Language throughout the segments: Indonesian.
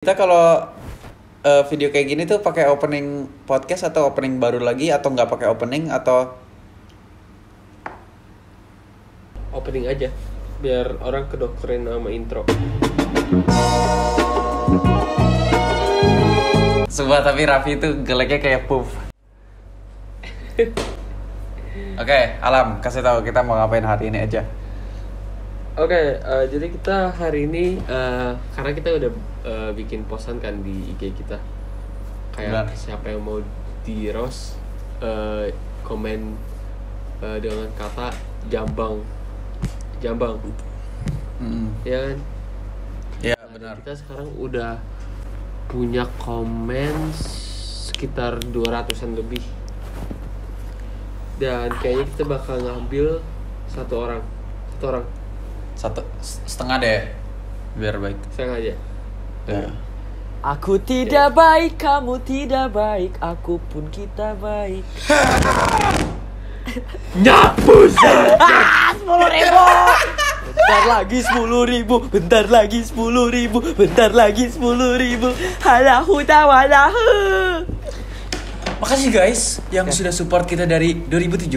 Kita kalau eh, video kayak gini tuh pakai opening podcast atau opening baru lagi atau nggak pakai opening atau opening aja biar orang kedokterin sama intro Sumpah tapi Raffi itu geleknya kayak puff. Oke, Alam, kasih tahu kita mau ngapain hari ini aja. oke eh, jadi kita hari ini eh, karena kita udah eh, bikin posan kan di IG kita kayak Benar. siapa yang mau di roast eh, komen eh, dengan kata jambang jambang Mm, ya kan Ya benar. kita sekarang udah punya komen sekitar 200-an lebih. Dan kayaknya kita bakal ngambil satu orang. Satu orang. Satu setengah deh, biar baik. Saya aja. Ya. Aku tidak baik, kamu tidak baik, aku pun kita baik. Nyapu Sepuluh ribu. Bentar lagi sepuluh ribu, bentar lagi sepuluh ribu, bentar lagi sepuluh ribu. Halahu tawalahu. Makasih guys yang sudah support kita dari 2017.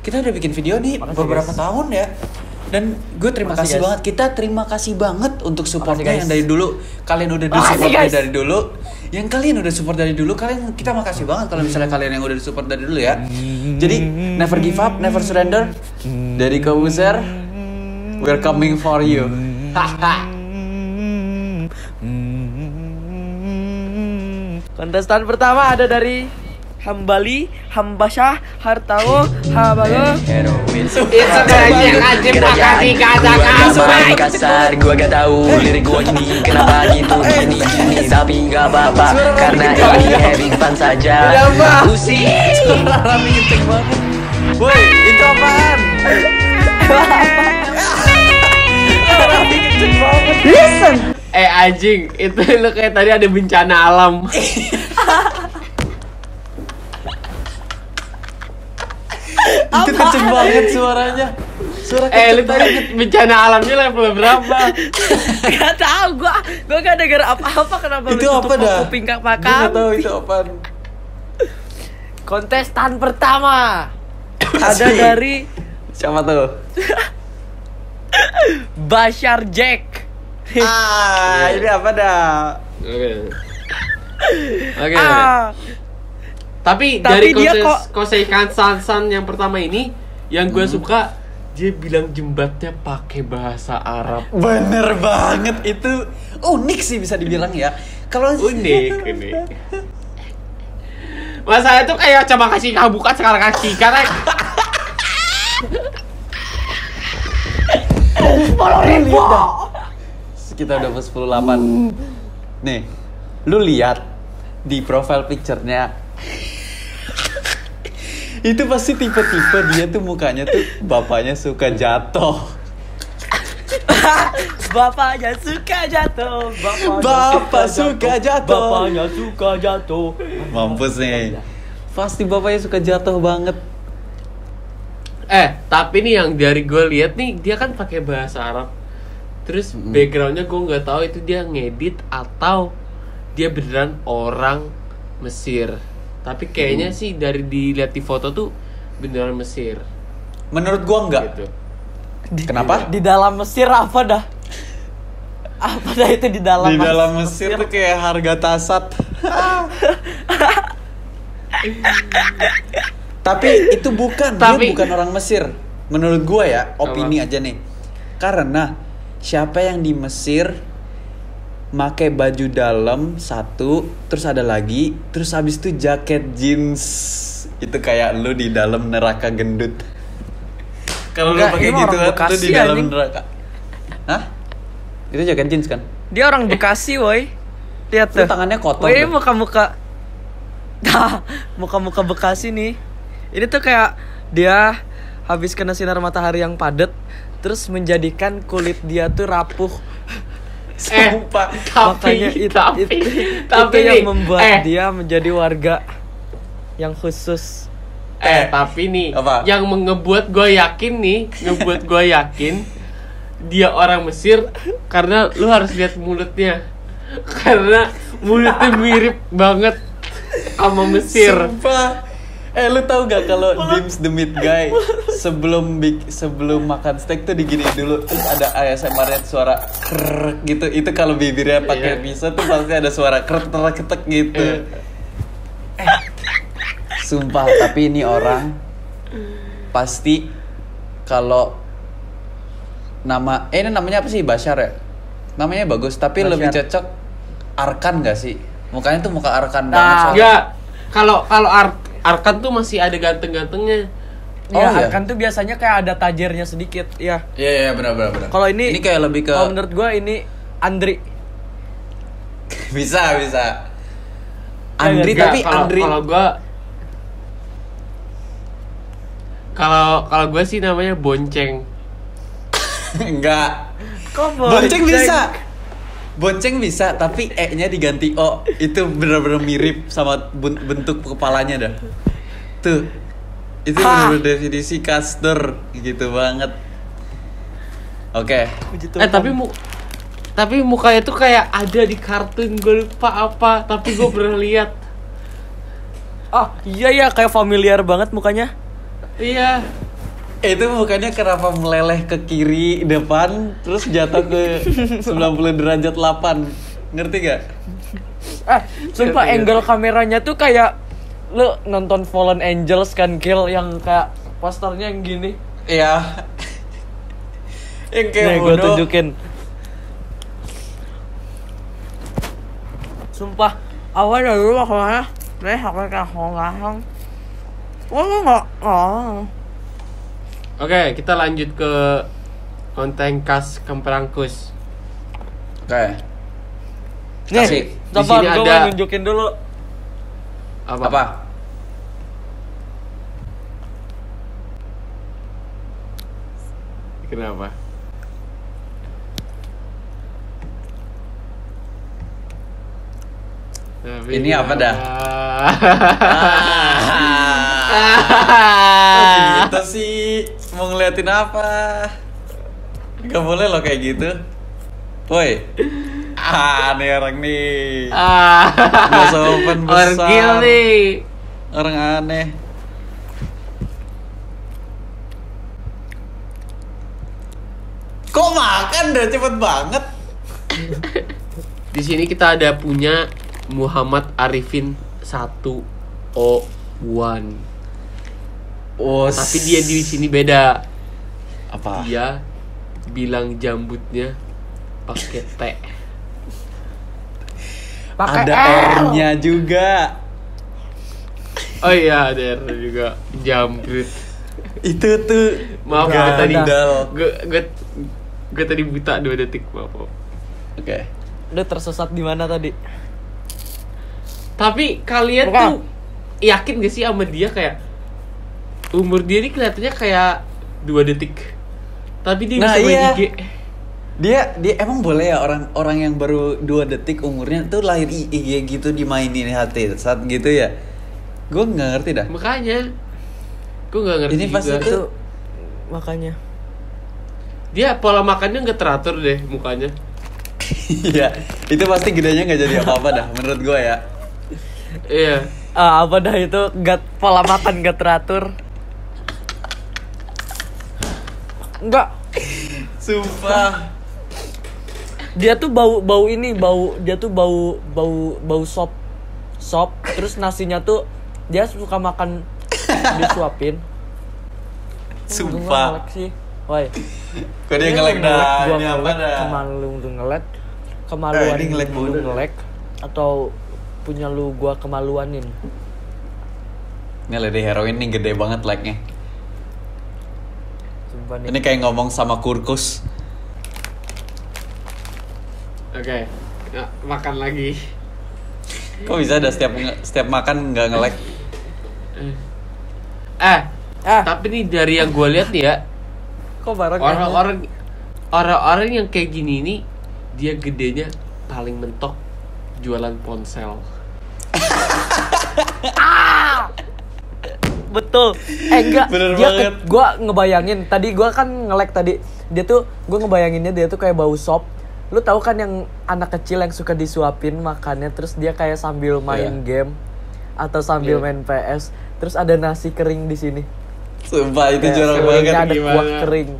Kita udah bikin video nih Makasih, beberapa guys. tahun ya. Dan gue terima Makasih, kasih guys. banget. Kita terima kasih banget untuk supportnya yang dari dulu. Kalian udah Makasih, support guys. dari dulu. Yang kalian udah support dari dulu, kalian kita makasih banget kalau misalnya kalian yang udah support dari dulu ya. Jadi never give up, never surrender. Dari Kobuser, we're coming for you. Haha. Kontestan pertama ada dari Hambali, Hambasyah, Hartawo, Habago. Itu kayaknya aja makasih kata Main kasar, gua gak tahu lirik gua ini kenapa gitu gini gini tapi gak apa-apa karena ini having fun saja. Pusing. Rami kenceng banget. Woi, itu apaan? Rami kenceng banget. Listen. Eh anjing, itu lo kayak tadi ada bencana alam. Itu kenceng banget suaranya. Suara eh lu tadi bencana alamnya level berapa? Gak tau gua, gua gak denger apa-apa kenapa Itu lu apa tutup dah? kuping kak Gue gak tahu Pakam. itu apaan. Kontestan pertama ada dari Siapa tuh? Bashar Jack. ah, ini apa dah? Oke. Oke. Ah, Tapi, Tapi dari dia kose, kok- Koseikan Sansan yang pertama ini yang Hmm. gue suka dia bilang jembatnya pakai bahasa Arab. Bener banget itu unik sih bisa dibilang ya. Kalau Unik, unik. Masalahnya tuh kayak coba kasih kau buka sekarang kasih karena kita udah plus 10 Nih, lu lihat di profile picture-nya. Itu pasti tipe-tipe dia tuh mukanya tuh bapaknya suka jatuh. bapaknya suka jatuh. Bapaknya Bapak suka jatuh. Bapaknya suka jatuh. Mampus nih. Pasti bapaknya suka jatuh banget. eh tapi nih yang dari gue lihat nih dia kan pakai bahasa Arab. Terus backgroundnya gue nggak tahu itu dia ngedit atau dia beneran orang Mesir. Tapi kayaknya sih dari dilihat di foto tuh beneran Mesir. Menurut gua enggak. Gitu. Di- Kenapa? Di dalam Mesir apa dah? Apa dah itu di dalam Di dalam Mesir tuh kayak harga tasat. Tapi itu bukan, dia Tapi- bukan orang Mesir. Menurut gua ya, opini Apa? aja nih. Karena siapa yang di Mesir make baju dalam satu, terus ada lagi, terus habis itu jaket jeans. Itu kayak lu di dalam neraka gendut. Kalau lu pakai gitu kan, lu di dalam anjing. neraka. Hah? Itu jaket jeans kan? Dia orang Bekasi, woi. Lihat tuh. tangannya kotor Woi, muka-muka. Nah, muka-muka Bekasi nih. Ini tuh kayak dia habis kena sinar matahari yang padat terus menjadikan kulit dia tuh rapuh. Eh, tapi, Makanya itu, tapi, itu, tapi itu yang nih, membuat eh, dia menjadi warga yang khusus. Eh, tapi nih, Apa? yang ngebuat gue yakin nih, ngebuat gue yakin dia orang Mesir karena lu harus lihat mulutnya. karena mulutnya mirip banget sama Mesir. Sumpah. Eh lu tahu gak kalau Dims the Meat Guy sebelum bik- sebelum makan steak tuh digini dulu terus ada ASMR-nya suara krek gitu itu kalau bibirnya pakai Iya. pisau tuh pasti ada suara krek ketek gitu. Iya. Eh, Sumpah tapi ini orang pasti kalau nama eh ini namanya apa sih Bashar ya? Namanya bagus tapi Bashar. lebih cocok Arkan gak sih? Mukanya tuh muka Arkan Nah, banget soalnya. Enggak. Kalau kalau Ar- Arkan tuh masih ada ganteng-gantengnya. Oh, ya, iya? kan tuh biasanya kayak ada tajirnya sedikit. Ya. Iya iya benar benar benar. Kalau ini ini kayak lebih ke Kalau menurut gua ini Andri. bisa bisa. Andri Enggak, tapi kalau, Andri Kalau gua kalau kalau gua sih namanya bonceng. enggak. Kok Bonceng bisa. Bonceng bisa tapi E-nya diganti O. Itu benar-benar mirip sama bentuk kepalanya dah. Tuh. Itu benar definisi caster gitu banget. Oke. Puji Eh tapi mu tapi mukanya tuh kayak ada di kartun gue lupa apa tapi gue pernah lihat Ah, iya ya kayak familiar banget mukanya. iya Itu bukannya kenapa meleleh ke kiri depan terus jatuh ke 90 derajat 8. Ngerti gak? Eh, sumpah Iya, iya. angle kameranya tuh kayak lu nonton Fallen Angels kan kill yang kayak posternya yang gini. Iya. Yang kayak Nih gue tunjukin. Sumpah, awal dari dulu aku mana? Nih aku kayak ngomong. Wah nggak? Oh. Oke kita lanjut ke konten khas Kemperangkus Oke. Nih, Kasih. Di sini gue ada- nunjukin dulu. apa, Apa? kenapa Tapi Ini apa dah? Ah. gitu sih mau ngeliatin apa? Gak boleh loh kayak gitu. Woi. Ah, nih orang nih. Ah. Gak sopan besar. Orgil nih. Orang aneh. Kok makan dah cepet banget? Di sini kita ada punya Muhammad Arifin 101. Oh, Tapi dia di sini beda. apa? Dia bilang jambutnya pakai T. Pakai Ada L. R-nya juga. Oh iya, ada R juga jambut. Itu tuh Maaf gue tadi gue gue gue tadi buta dua detik maaf. Oke. Udah tersesat di mana tadi? Tapi kalian Bukan. tuh yakin gak sih sama dia kayak umur dia ini kelihatannya kayak dua detik. Tapi dia Nah, bisa main iya. IG. Dia dia emang boleh ya orang orang yang baru dua detik umurnya tuh lahir IG gitu dimainin hati saat gitu ya. Gue nggak ngerti dah. Makanya gue nggak ngerti Ini pasti juga. tuh- Itu makanya. Dia pola makannya nggak teratur deh mukanya. Iya, itu pasti gedenya nggak jadi apa-apa dah menurut gue ya. Iya. Ah, apa dah itu gak pola makan gak teratur. Enggak, Sumpah. dia tuh bau bau ini bau dia tuh bau bau bau sop sop terus nasinya tuh dia suka makan disuapin Sumpah. ngelek sih woi Kok dia ngelek dah? Ini apa dah? kemalu lu ngelek Eh, kemaluan ini ngelek lu ngelek atau punya lu gua kemaluanin Ini lady heroin nih gede banget like-nya. Nih Ini kayak ngomong sama kurkus. Oke. Ya, makan lagi. Kok bisa ada setiap setiap makan nggak ngelek? Eh, ah tapi nih dari yang gue lihat nih ya, kok bareng orang-orang orang-orang yang kayak gini nih dia gedenya paling mentok jualan ponsel. betul eh enggak Bener dia banget. gua ngebayangin tadi gua kan ngelek tadi dia tuh gua ngebayanginnya dia tuh kayak bau sop Lu tahu kan yang anak kecil yang suka disuapin makannya terus dia kayak sambil main Iya. game atau sambil Iya. main PS, terus ada nasi kering di sini. Sumpah itu Kayak jorok banget. ada Gimana? kuah kering.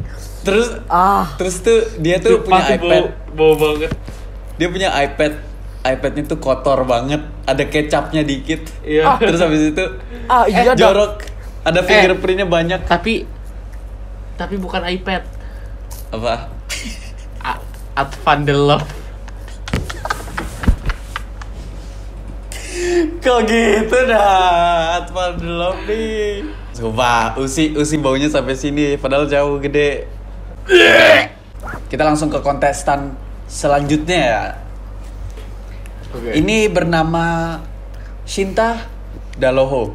Terus Ah, terus tuh dia tuh punya iPad. Bau, bau banget. Dia punya iPad. iPadnya tuh kotor banget. Ada kecapnya dikit. Iya. Terus habis itu ah iya dah. jorok. Ada fingerprintnya banyak. Tapi tapi bukan iPad. Apa? A- Advan the Love. Kok gitu dah? Atman belum nih. Sumpah, usi usi baunya sampai sini padahal jauh gede. Kita langsung ke kontestan selanjutnya ya. Oke. Ini bernama Shinta Daloho.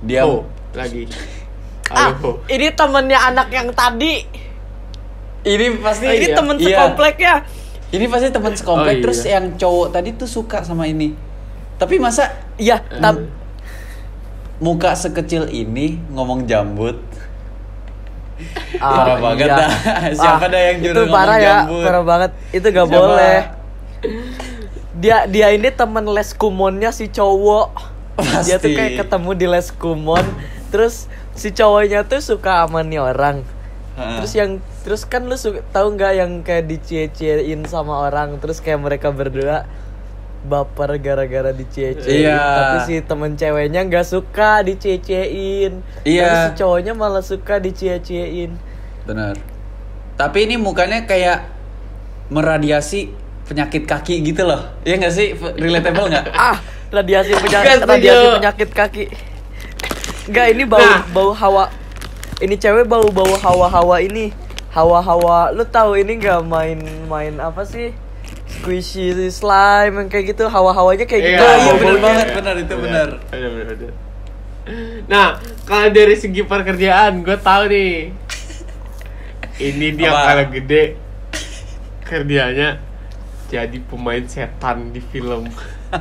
Dia Oh, lagi. Ah, ini temennya anak yang tadi. ini pasti ini iya. temen Iya. sekompleknya. Ini pasti teman sekomplek Oh, iya. terus yang cowok tadi tuh suka sama ini. Tapi masa Iya, tam- muka sekecil ini ngomong jambut? Ah, Parah banget iya. dah. Siapa Ah, dah yang Itu nyuruh parah ngomong ya, jambut? parah banget. Itu gak Siapa? boleh. Dia dia ini temen les kumonnya si cowok. Dia tuh Pasti. kayak ketemu di les kumon, terus si cowoknya tuh suka sama nih orang. Terus yang terus kan lu suka tahu nggak yang kayak dicie-ciein sama orang, terus kayak mereka berdua baper gara-gara dicie-ciein. Iya. Tapi si temen ceweknya nggak suka dicie-ciein. Iya. Tapi si cowoknya malah suka dicie-ciein. Benar. Tapi ini mukanya kayak meradiasi penyakit kaki gitu loh. Iya nggak sih? Relatable nggak? ah radiasi penyakit radiasi penyakit kaki Enggak ini bau Nah. bau hawa ini cewek bau bau hawa-hawa ini hawa-hawa lu tahu ini nggak main main apa sih squishy slime yang kayak gitu hawa-hawanya kayak gitu Iya, iya, bener banget, benar, itu benar. Benar, benar, benar. Nah, kalau dari segi pekerjaan, gue tahu nih. Ini dia kalau gede kerjanya jadi pemain setan di film.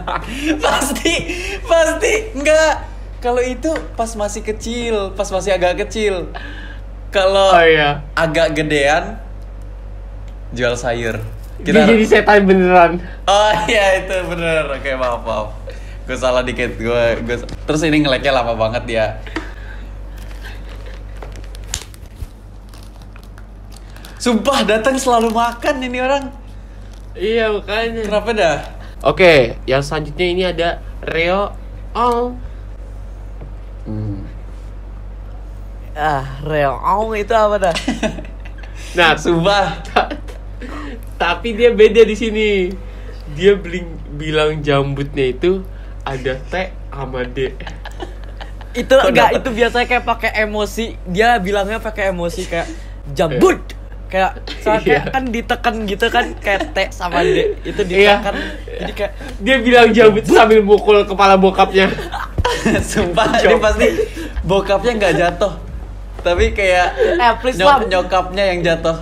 pasti, pasti enggak. Kalau itu pas masih kecil, pas masih agak kecil. Kalau Oh iya. agak gedean jual sayur. Dia jadi setan beneran. Oh iya itu bener. Oke maaf maaf. Gue salah dikit. Gue gue terus ini ngeleknya lama banget dia. Sumpah datang selalu makan ini orang. Iya, makanya. Kenapa dah? Oke, yang selanjutnya ini ada Reo Oh. ah reong itu apa dah Nah, Sumpah. tapi dia beda di sini. Dia beli, bilang jambutnya itu ada T sama D. itu enggak itu biasanya kayak pakai emosi dia bilangnya pakai emosi kayak jambut kayak soalnya kayak Iya. kan ditekan gitu kan kayak T sama D itu Iya. ditekan jadi kayak Dia bilang jambut sambil mukul kepala bokapnya. Sumpah ini pasti bokapnya nggak jatuh. Tapi kayak eh please nyok- nyokapnya yang jatuh.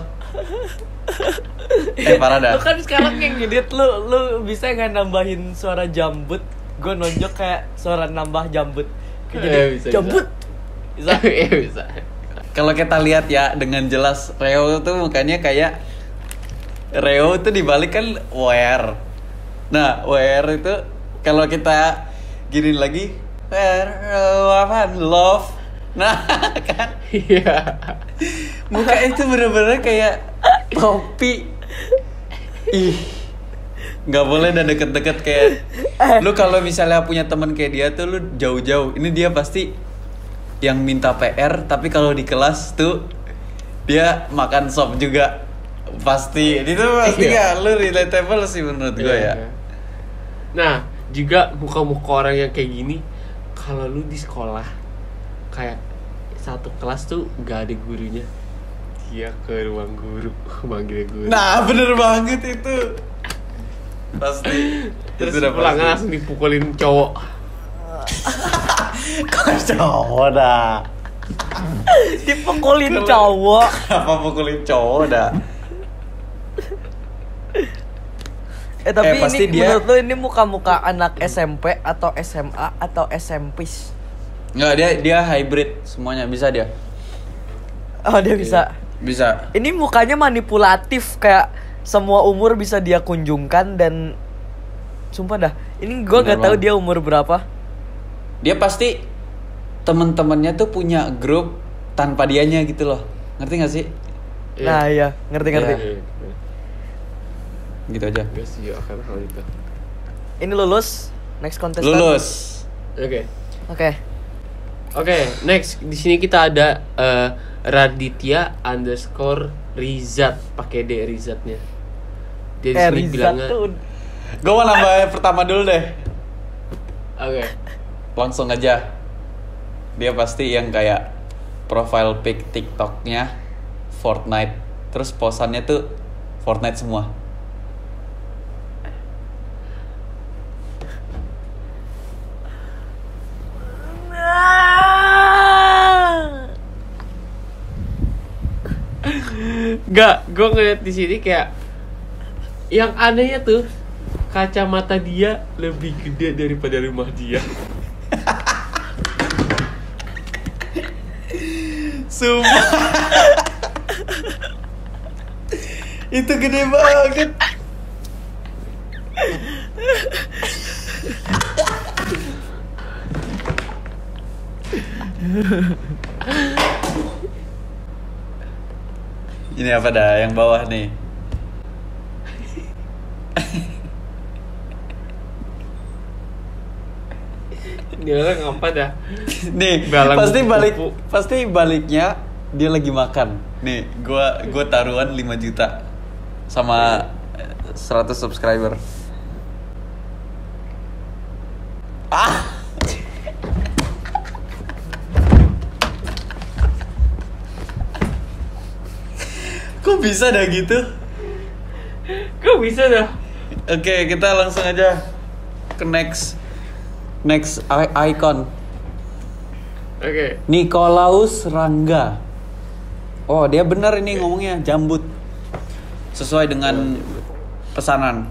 eh parah dah. lu kan sekarang yang ngedit lu lu bisa nggak nambahin suara jambut gue nonjok kayak suara nambah jambut Kayak jadi Eh, bisa, bisa. jambut bisa Iya bisa. Kalau kita lihat ya dengan jelas Reo tuh mukanya kayak Reo tuh dibalik kan where. Nah, where itu kalau kita gini lagi uh, apa love. Nah, kan Iya. muka itu bener-bener kayak topi. Ih. nggak boleh dah deket-deket kayak lu kalau misalnya punya teman kayak dia tuh lu jauh-jauh. Ini dia pasti yang minta PR tapi kalau di kelas tuh dia makan sop juga pasti itu pasti Iya. ya lu relatable sih menurut gue ya Nah, juga muka-muka orang yang kayak gini kalau lu di sekolah kayak satu kelas tuh gak ada gurunya. Dia ke ruang guru manggil guru. nah bener banget itu pasti terus pulang langsung dipukulin cowok. kok cowok dah. Dipukulin cowok. apa pukulin cowok dah? Eh tapi Eh, pasti ini dia- menurut lu ini muka-muka anak SMP atau SMA atau SMPs nggak dia dia hybrid semuanya. Bisa dia? Oh dia bisa? Bisa. Ini mukanya manipulatif kayak semua umur bisa dia kunjungkan dan sumpah dah ini gua Bener gak tahu dia umur berapa Dia pasti temen-temennya tuh punya grup tanpa dianya gitu loh. Ngerti gak sih? Iya. nah iya ngerti ngerti Iya. Iya. Gitu aja. Ini lulus next kontestan Lulus. Oke. oke Oke, next di sini kita ada eh, Raditya underscore Rizat pakai D Rizatnya. Dia di eh sini Rizat bilangnya. tuh Gue mau nambah pertama dulu deh. Oke. Langsung aja. Dia pasti yang kayak profile pic TikToknya Fortnite. Terus posannya tuh Fortnite semua. Gak, gue ngeliat di sini kayak yang anehnya tuh kacamata dia lebih gede daripada rumah dia. Sumpah. Itu gede banget. Ini apa dah yang bawah nih? Ini orang apa dah? Nih, Galang pasti balik kupu. pasti baliknya dia lagi makan. Nih, gua gua taruhan 5 juta sama eh, 100 subscriber. Ah. Kok bisa dah gitu? Kok bisa dah? Oke, kita langsung aja ke next next icon. Oke. Nikolaus Rangga. Oh, dia benar ini ngomongnya jambut. Sesuai dengan pesanan.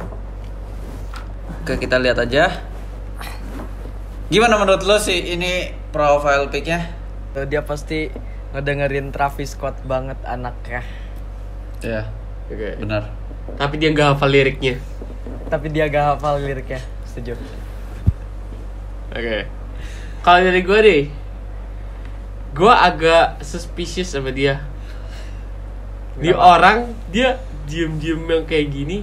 Oke, kita lihat aja. Gimana menurut lo sih ini profile pic-nya? Tuh, dia pasti ngedengerin Travis Scott banget anaknya Iya, Oke. benar. Tapi dia nggak hafal liriknya. tapi dia gak hafal liriknya setuju Oke. Kalau dari gue deh, gue agak suspicious sama dia. Di Kenapa? orang dia diem-diem yang kayak gini,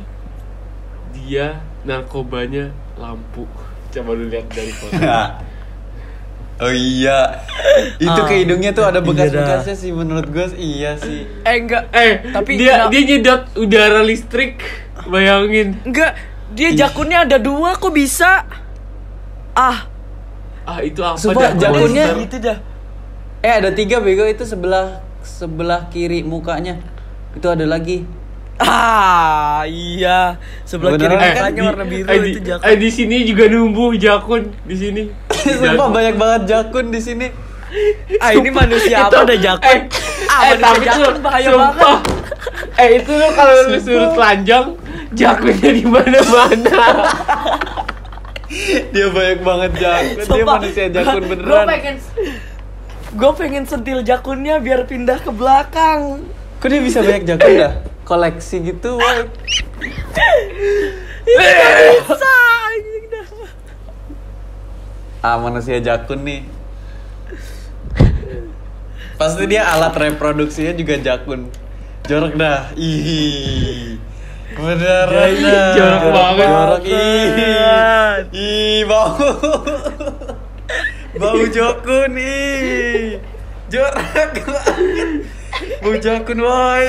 dia narkobanya lampu. Coba lu lihat dari foto. oh iya. Itu Ah, ke hidungnya tuh ada iya bekas-bekasnya sih menurut gue iya sih. eh enggak eh, Tapi dia kenapa- dia nyedot udara listrik. Bayangin. enggak dia jakunnya ada dua kok bisa ah Ah, itu apa Sumpah, dah? jakunnya- gitu dah Eh ada tiga bego itu sebelah sebelah kiri mukanya. Itu ada lagi. ah iya sebelah kiri Beneran? mukanya di- warna biru eh, di, itu jakun eh, di sini juga numbuh jakun di sini. Sumpah banyak banget jakun di sini. ah ini manusia apa ada jakun Eh, ah eh, tapi jakun bahaya sumpah. banget Eh itu lo kalau lu suruh telanjang, jakunnya di mana-mana. Dia banyak banget jakun. Dia Sumpah, manusia jakun beneran. Gua pengen Gue pengen sentil jakunnya biar pindah ke belakang Kok dia bisa banyak jakun dah? Koleksi gitu, woy. Bisa anjing dah. Ah, manusia jakun nih. Pasti dia alat reproduksinya juga jakun. Jorok dah. Ih. Beneran jorok banget. Jorok ih. Ih, bau. Bau jakun ih. Jorok banget. Bau jakun, woy.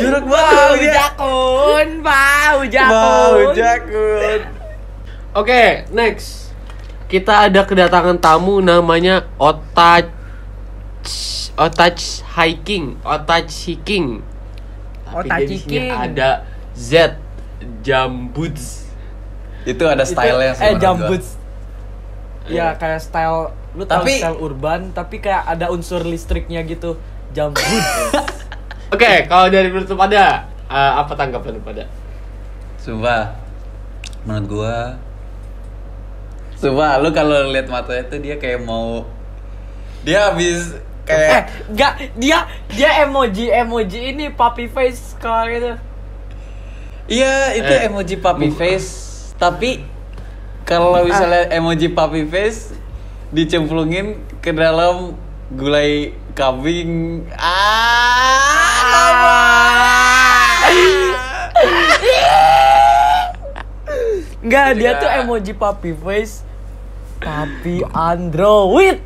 Jorok Bau banget dia. jakun, bau jakun. Bau jakun. Oke, next. Kita ada kedatangan tamu namanya Otach Otach Hiking, Otach Hiking. Otach Hiking. ada Z Jambuds. Itu ada stylenya sih eh jambut ya kayak style lu tahu Tapi- style urban tapi kayak ada unsur listriknya gitu. Jambut Oke, kalau dari menurut lu pada eh, apa tanggapan lu pada? Sumpah. Menurut gua Sumpah lu kalau lihat matanya tuh dia kayak mau Dia habis Eh, kayak enggak, dia dia emoji emoji ini puppy face kalau gitu. iya itu Eh, emoji puppy face tapi kalau misalnya emoji puppy face dicemplungin ke dalam gulai kambing ah Enggak, dia Enggak. tuh emoji puppy face. Tapi android.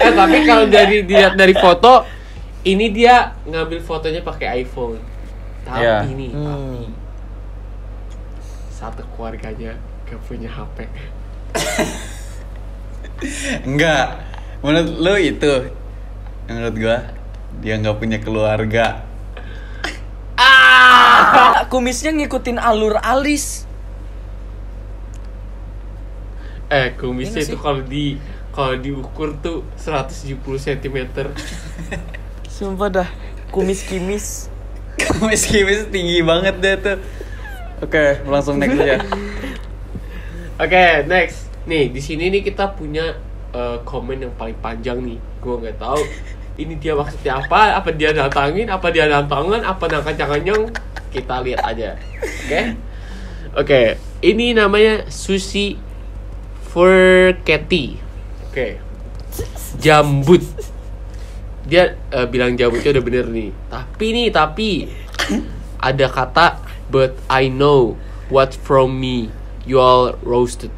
Eh tapi kalau dari dilihat dari foto, ini dia ngambil fotonya pakai iPhone. Tapi Iya. nih, Hmm. tapi satu keluarganya gak punya HP. enggak menurut lu itu menurut gua dia nggak punya keluarga Ah, kumisnya ngikutin alur alis. Eh, kumisnya Ini itu kalau di kalau diukur tuh 170 cm. Sumpah dah, kumis kimis. kumis kimis tinggi banget deh tuh oke langsung next aja Oke, next. Nih, di sini nih kita punya eh, komen yang paling panjang nih. Gua nggak tahu ini dia maksudnya apa, apa dia datangin, apa dia dantangan, apa nangkacang Kita lihat aja. Oke? Oke, ini namanya Susi Furketi. Oke. Jambut. Dia eh, bilang jambutnya udah bener nih. Tapi nih, tapi ada kata but I know what from me you all roasted.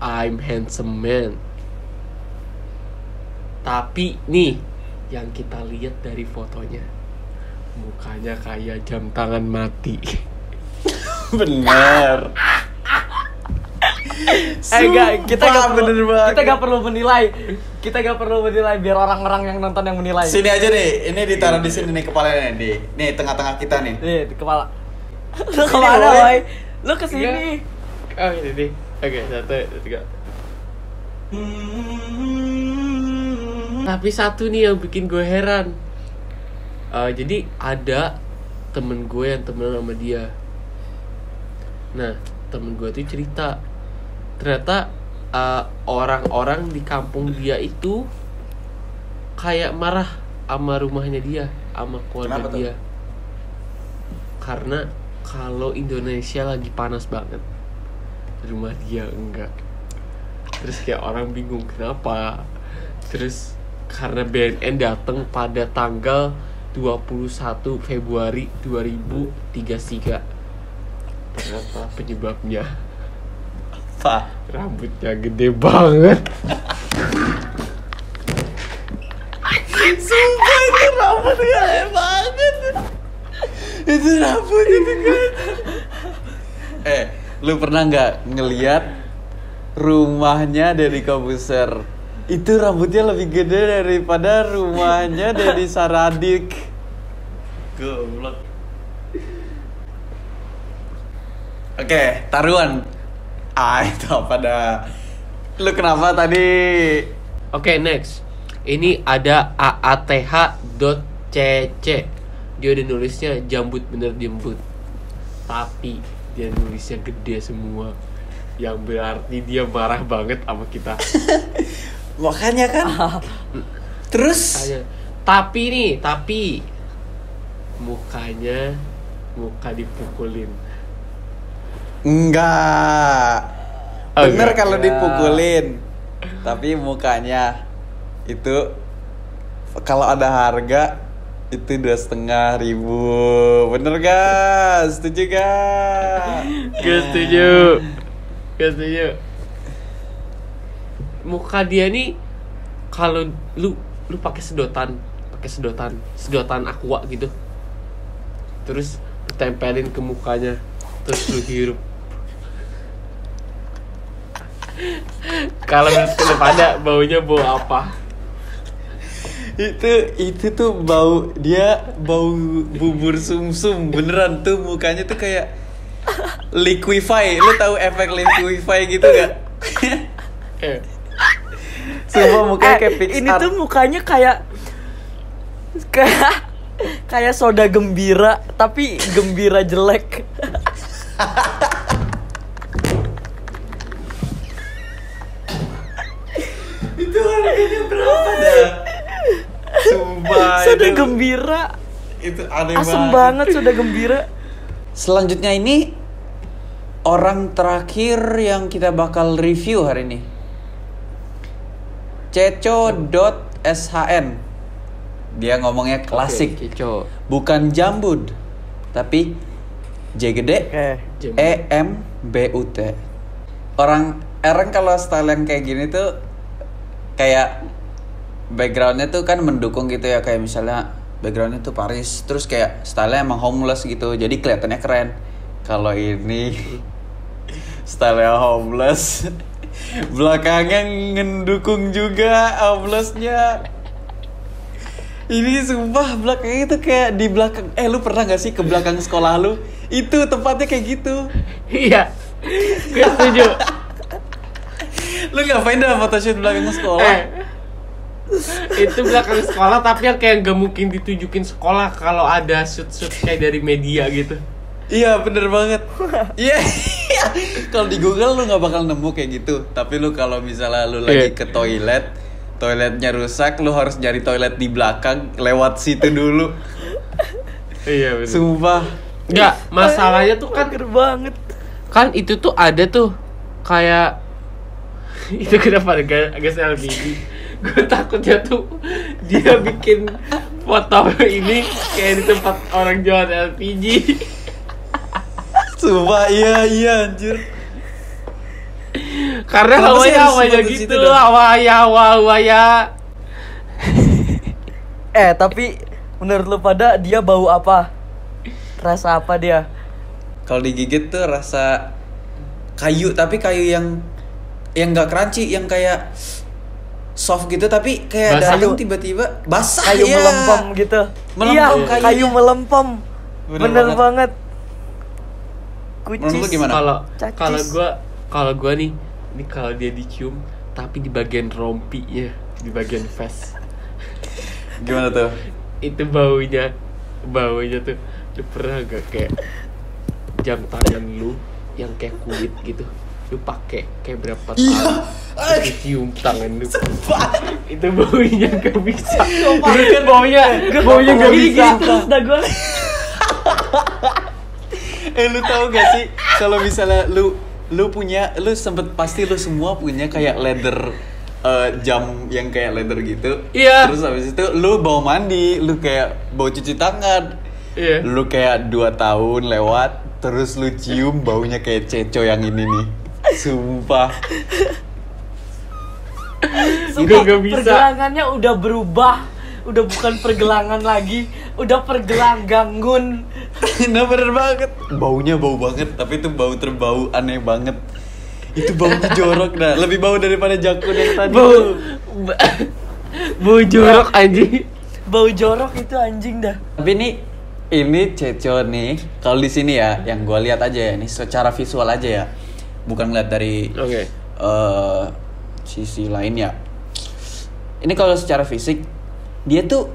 I'm handsome man. Tapi nih yang kita lihat dari fotonya mukanya kayak jam tangan mati. bener Eh enggak, kita gak perlu bener banget. kita gak perlu menilai. Kita gak perlu menilai biar orang-orang yang nonton yang menilai. sini aja deh ini ditaruh di sini nih kepalanya nih nih tengah-tengah kita nih Nih, di kepala. Lu ke mana, Boy. Lu ke sini. Oh ini nih. Oke satu tiga. Tapi satu nih yang bikin gue heran. Eh, jadi ada temen gue yang temenan sama dia. Nah temen gue tuh cerita ternyata eh, orang-orang di kampung dia itu kayak marah sama rumahnya dia, sama keluarga Kenapa tuh? dia. Karena kalau Indonesia lagi panas banget, rumah dia enggak. Terus kayak orang bingung kenapa. Terus karena BNN datang pada tanggal 21 Februari 2033. Ternyata penyebabnya apa? Rambutnya gede banget. sumpah itu rambut gede banget. Itu rambut itu kan eh lu pernah nggak ngeliat rumahnya Deddy Kobuser? Itu rambutnya lebih gede daripada rumahnya Deddy Saradik. Goblok. Oke taruhan ah itu apa dah lu kenapa tadi Oke, next. Ini ada aath.cc. Dia udah nulisnya jambut bener jembut. Tapi dia nulisnya gede semua. Yang berarti dia marah banget sama kita. makanya kan terus Tanya, tapi nih, tapi mukanya muka dipukulin. Enggak. Oh, Bener enggak. kalau Ya. dipukulin. Tapi mukanya itu kalau ada harga itu dua setengah ribu. Bener gak? Setuju gak? Gak setuju. Gak setuju. Muka dia nih kalau lu lu pakai sedotan, pakai sedotan, sedotan aqua gitu. Terus tempelin ke mukanya, terus lu hirup. Kalau menurut lu pada baunya bau apa? itu itu tuh bau dia bau bubur sumsum beneran tuh mukanya tuh kayak liquify lu tahu efek liquify gitu gak Eh, Sumpah mukanya kayak Eh, Pixar ini tuh mukanya kayak kayak kayak soda gembira tapi gembira jelek. Sumpah sudah itu- gembira Itu aneh asem banget sudah gembira Selanjutnya ini orang terakhir yang kita bakal review hari ini. Ceco.shn. Dia ngomongnya klasik, Oke, Cico. bukan jambud, tapi J gede, oke Jam- E M B U T. Orang orang kalau style yang kayak gini tuh kayak backgroundnya tuh kan mendukung gitu ya kayak misalnya backgroundnya tuh Paris terus kayak stylenya emang homeless gitu jadi kelihatannya keren kalau ini stylenya homeless belakangnya ngedukung juga homelessnya ini sumpah belakangnya itu kayak di belakang eh lu pernah gak sih ke belakang sekolah lu itu tempatnya kayak gitu Iya. Gue setuju. lu ngapain dah photoshoot belakang sekolah Eh, itu belakang sekolah tapi yang kayak gak mungkin ditunjukin sekolah kalau ada shoot-shoot kayak dari media gitu. Iya bener banget. Iya. kalau di Google lu nggak bakal nemu kayak gitu. Tapi lu kalau misalnya lu lagi Iya. ke toilet, toiletnya rusak, lu harus nyari toilet di belakang, lewat situ dulu. Iya benar. Sumpah. Enggak, masalahnya tuh kan Mager banget kan itu tuh ada tuh kayak itu kenapa agak agak gue takutnya tuh. Dia bikin foto ini kayak di tempat orang jual LPG Sumpah iya iya anjir. karena hawanya hawanya gitu dah? hawanya hawa hawanya eh tapi menurut lu pada dia bau apa? Rasa apa dia? Kalau digigit tuh rasa kayu tapi kayu yang yang nggak crunchy, yang kayak soft gitu tapi kayak Basah. datang tiba-tiba basah kayu ya. melempem gitu Melempem iya kayu melempem Bener bener, banget. banget, kucis gimana? kalau kalau gua kalau gua nih ini kalau dia dicium tapi di bagian rompinya di bagian face Gimana tuh? itu baunya baunya tuh lu pernah gak kayak jam tangan lu yang kayak kulit gitu lu pakai kayak berapa tahun? Iya. lu cium tangan lu. Itu baunya gak bisa. Itu kan baunya baunya gak bisa. gini terus dah gue eh lu tahu gak sih kalau misalnya lu lu punya lu sempet pasti lu semua punya kayak leather eh, jam yang kayak leather gitu. Iya. terus habis itu lu bau mandi lu kayak bau cuci tangan. Iya. Lu kayak dua tahun lewat terus lu cium baunya kayak ceco yang ini nih sumpah. Gua gak bisa. pergelangannya udah berubah. Udah bukan pergelangan lagi. Udah pergelanggangun nah bener banget. Baunya bau banget tapi itu bau terbau aneh banget. Itu baunya jorok dah lebih bau daripada jakun yang tadi bau. ba- bau jorok anjing. Bau jorok itu anjing dah. Tapi ini ini Ceco nih, kalau di sini ya, yang gue lihat aja ya, ini secara visual aja ya, bukan ngeliat dari oke eh, sisi lain ya. Ini kalau secara fisik, dia tuh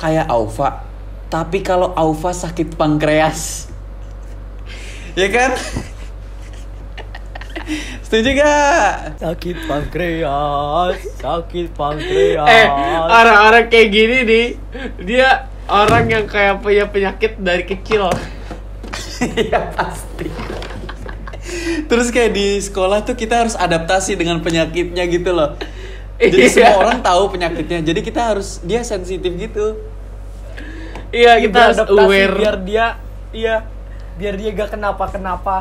kayak Aufa, tapi kalau Aufa sakit pankreas, ya kan? Setuju gak? sakit pankreas sakit pankreas Eh, orang-orang kayak gini nih, dia orang yang kayak punya penyakit dari kecil. Iya pasti. Terus kayak di sekolah tuh kita harus adaptasi dengan penyakitnya gitu loh. Jadi Iya. semua orang tahu penyakitnya. Jadi kita harus dia sensitif gitu. Iya, kita harus Beradaptasi aware. biar dia iya biar dia gak kenapa kenapa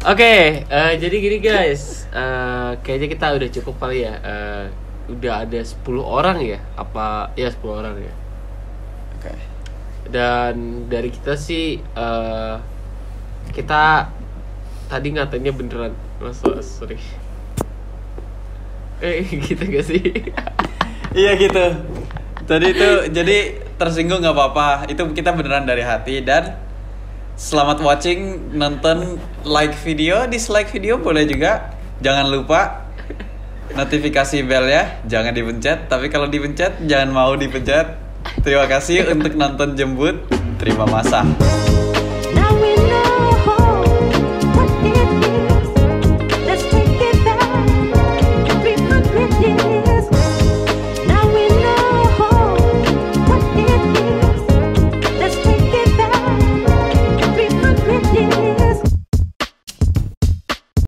Oke, eh, jadi gini guys, Eh, kayaknya kita udah cukup kali ya. Eh, udah ada 10 orang ya? Apa ya 10 orang ya? Oke. Dan dari kita sih eh kita tadi ngatanya beneran Mas sorry. Eh gitu gak sih? Iya gitu. Tadi itu jadi tersinggung nggak apa-apa. Itu kita beneran dari hati dan selamat watching nonton like video, dislike video boleh juga. Jangan lupa notifikasi bell ya, jangan dipencet. Tapi kalau dipencet jangan mau dipencet. Terima kasih untuk nonton jembut. Terima masa.